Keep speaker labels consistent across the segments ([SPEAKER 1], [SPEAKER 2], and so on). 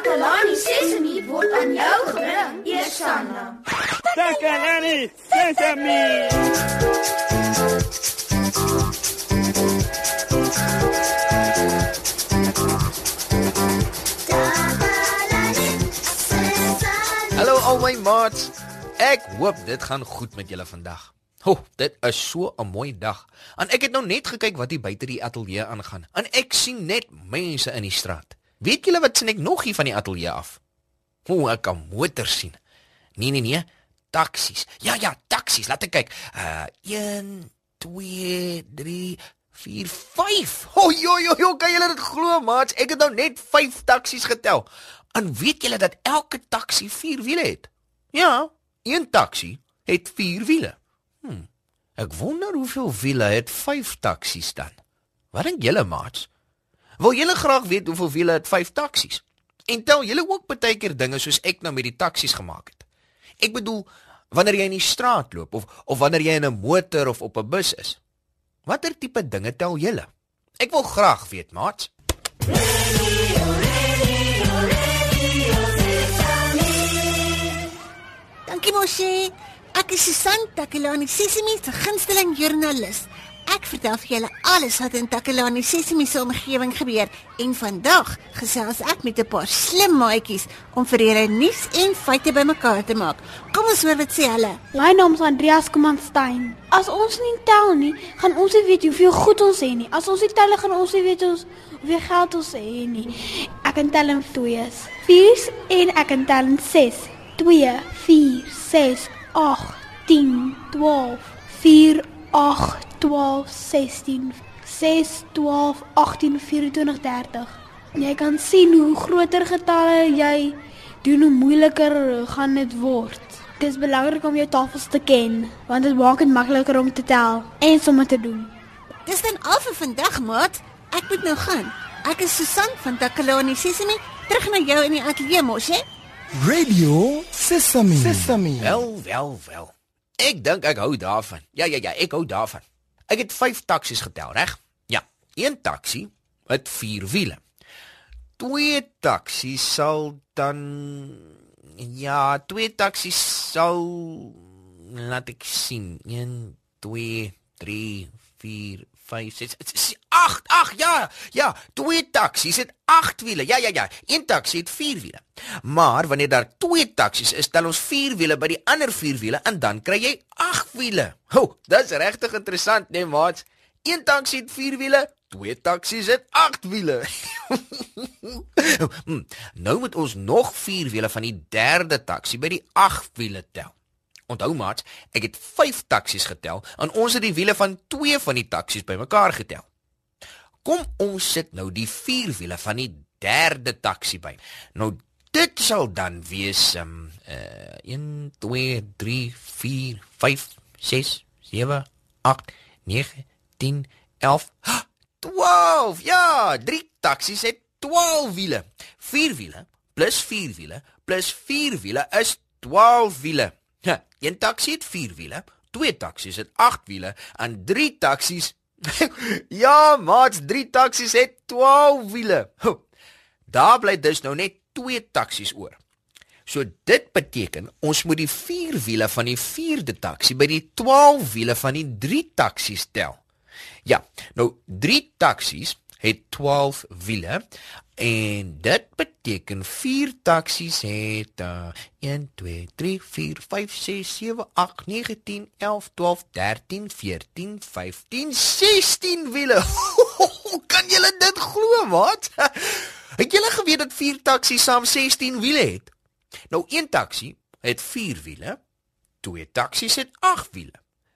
[SPEAKER 1] Takalani Sesemi word aan jou gebring deur Sanlam. Takalani Sesemi. Hallo al my maats. Ek hoop dit gaan goed met julle vandag. Ho, oh, dit is so 'n mooi dag. En ek het nou net gekyk wat hier buite die ateljee aangaan. En ek sien net mense in die straat. Weet julle wat sien ek nog hier van die ateljee af? O, ek kan motors sien. Nee nee nee, taksies. Ja ja, taksies. Laat ek kyk. Uh 1 2 3 4 5. O jo jo jo, kan julle dit glo, maat? Ek het nou net 5 taksies getel. En weet julle dat elke taksi 4 wiele het? Ja, een taksi het 4 wiele. Hm. Ek wonder hoeveel wiele het 5 taksies dan? Wat dink julle, maat? Wil julle graag weet hoeveel wiele het 5 taksies? En tel julle ook baie keer dinge soos ek nou met die taksies gemaak het. Ek bedoel wanneer jy in die straat loop of of wanneer jy in 'n motor of op 'n bus is. Watter tipe dinge tel julle? Ek wil graag weet, maat.
[SPEAKER 2] Dankie mosie. Ek is Santa Kelani, sissie my gunsteling joernalis. Ek vertel vir julle alles wat in Takalani Sesimi se omgewing gebeur en vandag gesels ek met 'n paar slim maatjies om vir julle nuus en feite bymekaar te maak. Kom ons hoor wat sê hulle.
[SPEAKER 3] My naam is Andreas Kommandstein. As ons nie tel nie, gaan ons nie weet hoeveel goed ons het nie. As ons nie tel gaan ons nie weet ons hoeveel geld ons het nie. Ek kan tel in twoes. 4 en ek kan tel in 6. 2 4 6 8 10 12 4 8 Jy kan sien hoe groter getalle jy doen hoe moeiliker gaan dit word. Dit is belangrik om jou tafels te ken want dit maak
[SPEAKER 2] dit
[SPEAKER 3] makliker om te tel en somme te doen.
[SPEAKER 2] Dis dan al vir vandag, maat. Ek moet nou gaan. Ek is Susan van Takalani Sesemi, terug na jou in die ateljee mos, hè? Radio
[SPEAKER 1] Sesemi. Sesemi. Wel, wel, wel. Ek dink ek hou daarvan. Ja, ja, ja, ek hou daarvan. Ek het 5 taksies getel, reg? Ja, een taxi het 4 wiele. Twee taksies sal dan ja, twee taksies sou laat ek sien. 1 2 3 4 5 6 Agt, ag, ja. Ja, twee taksies het agt wiele. Ja, ja, ja. Een taksie het vier wiele. Maar wanneer daar twee taksies is, tel ons vier wiele by die ander vier wiele en dan kry jy agt wiele. Ho, dis regtig interessant, né, nee, maat? Een taksie het vier wiele, twee taksies het agt wiele. Hmm, nou moet ons nog vier wiele van die derde taksie by die agt wiele tel. Onthou maat, ek het 5 taksies getel en ons het die wiele van 2 van die taksies bymekaar getel. Kom ons sit nou die vier wiele van die derde taxi by. Nou dit sal dan wees um uh 1 2 3 4 5 6 7 8 9 10 11 12 Ja, drie taksies het 12 wiele. Vier wiele plus vier wiele plus vier wiele is 12 wiele. Ja, een taksi het vier wiele, twee taksies het agt wiele en drie taksies ja, maar drie taksies het 12 wiele. Daar bly dus nou net twee taksies oor. So dit beteken ons moet die vier wiele van die vierde taksie by die 12 wiele van die drie taksies tel. Ja, nou drie taksies het 12 wiele. En dit beteken vier taksies het uh, 1 2 3 4 5 6 7 8 9 10 11 12 13 14 15 16 wiele. kan jy dit glo wat? het jy al geweet dat vier taksies saam 16 wiele het? Nou een taksie het 4 wiele, twee taksies het 8 wiele.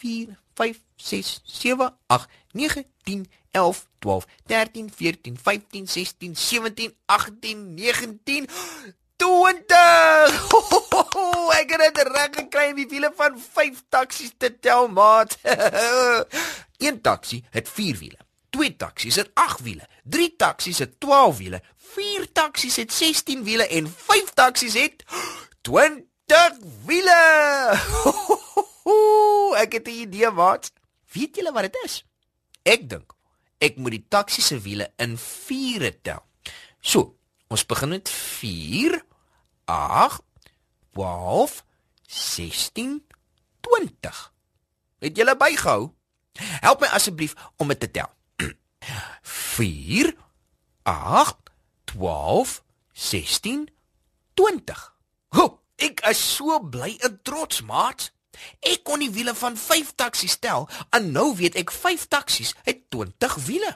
[SPEAKER 1] 20. Ek het dit reg gekry om die wiele van 5 taksies te tel, maat. Een taxi het 4 wiele. Twee taksies het 8 wiele. Drie taksies het 12 wiele. Vier taksies het 16 wiele en vyf taksies het 20 wiele. Ho, ho, ho. Ooh, ek het 'n idee wat. Weet julle wat dit is? Ek dink ek moet die taksi se wiele in 4 tel. So, ons begin met 4 8 16 20.het julle bygehou? Help my asseblief om dit te tel. 4 8 12 16 20. Ho, ek is so bly en trots, maat. Ek kon die wiele van 5 taksies tel, en nou weet ek 5 taksies het 20 wiele.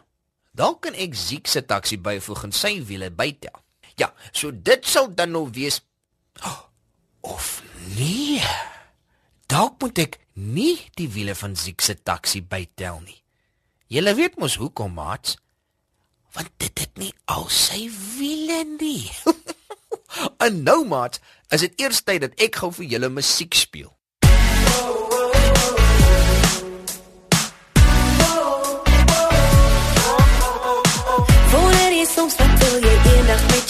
[SPEAKER 1] Dan kan ek Ziek se taksi byvoeg en sy wiele bytel. Ja, so dit sou dan nou wees of nee. Dalk moet ek nie die wiele van Ziek se taksi bytel nie. Julle weet mos hoekom, maats? Want dit het nie al sy wiele nie. en nou, maats, is dit eers tyd dat ek gou vir julle musiek speel.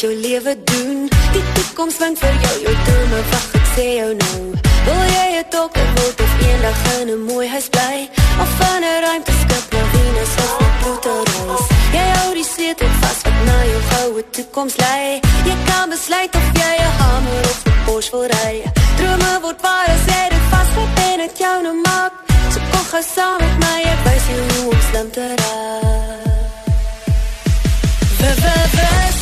[SPEAKER 4] jou leven doen Die toekomst vind vir jou jou dromen Wacht, ek sê jou nou Wil jy het ook een woord of een dag in een mooi huis bly Of van een ruimte skip na Venus of na Plutarus Jy hou die sleutel vast wat na jou gouwe toekomst lei Jy kan besluit of jy jou hamer of een Porsche wil rij Drome word waar as jy dit vast wat en het jou nou maak So kom ga saam met my, ek wees jou hoe om slim te raak Wewewewe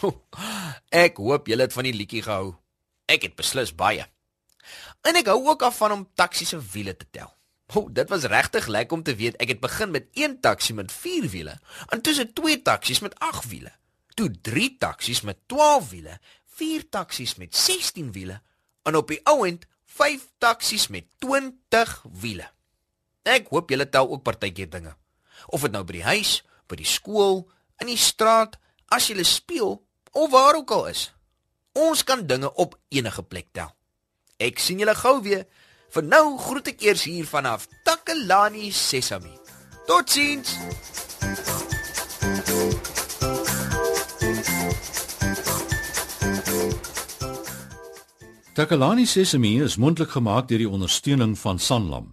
[SPEAKER 1] Ek hoop julle het van die liedjie gehou. Ek het beslis baie. En ek hou ook af van om taksies se wiele te tel. O, dit was regtig lekker om te weet ek het begin met een taksi met 4 wiele, en toe se twee taksies met 8 wiele, toe drie taksies met 12 wiele, vier taksies met 16 wiele en op die ount vyf taksies met 20 wiele. Ek hoop julle tel ook partytjie dinge. Of dit nou by die huis, by die skool, in die straat, as jy speel of waar ook al is. Ons kan dinge op enige plek tel. Ek sien julle gou weer. Vir nou groet ek eers hier vanaf Takelani Sesami. Totsiens.
[SPEAKER 5] Takelani Sesami is mondelik gemaak deur die ondersteuning van Sanlam.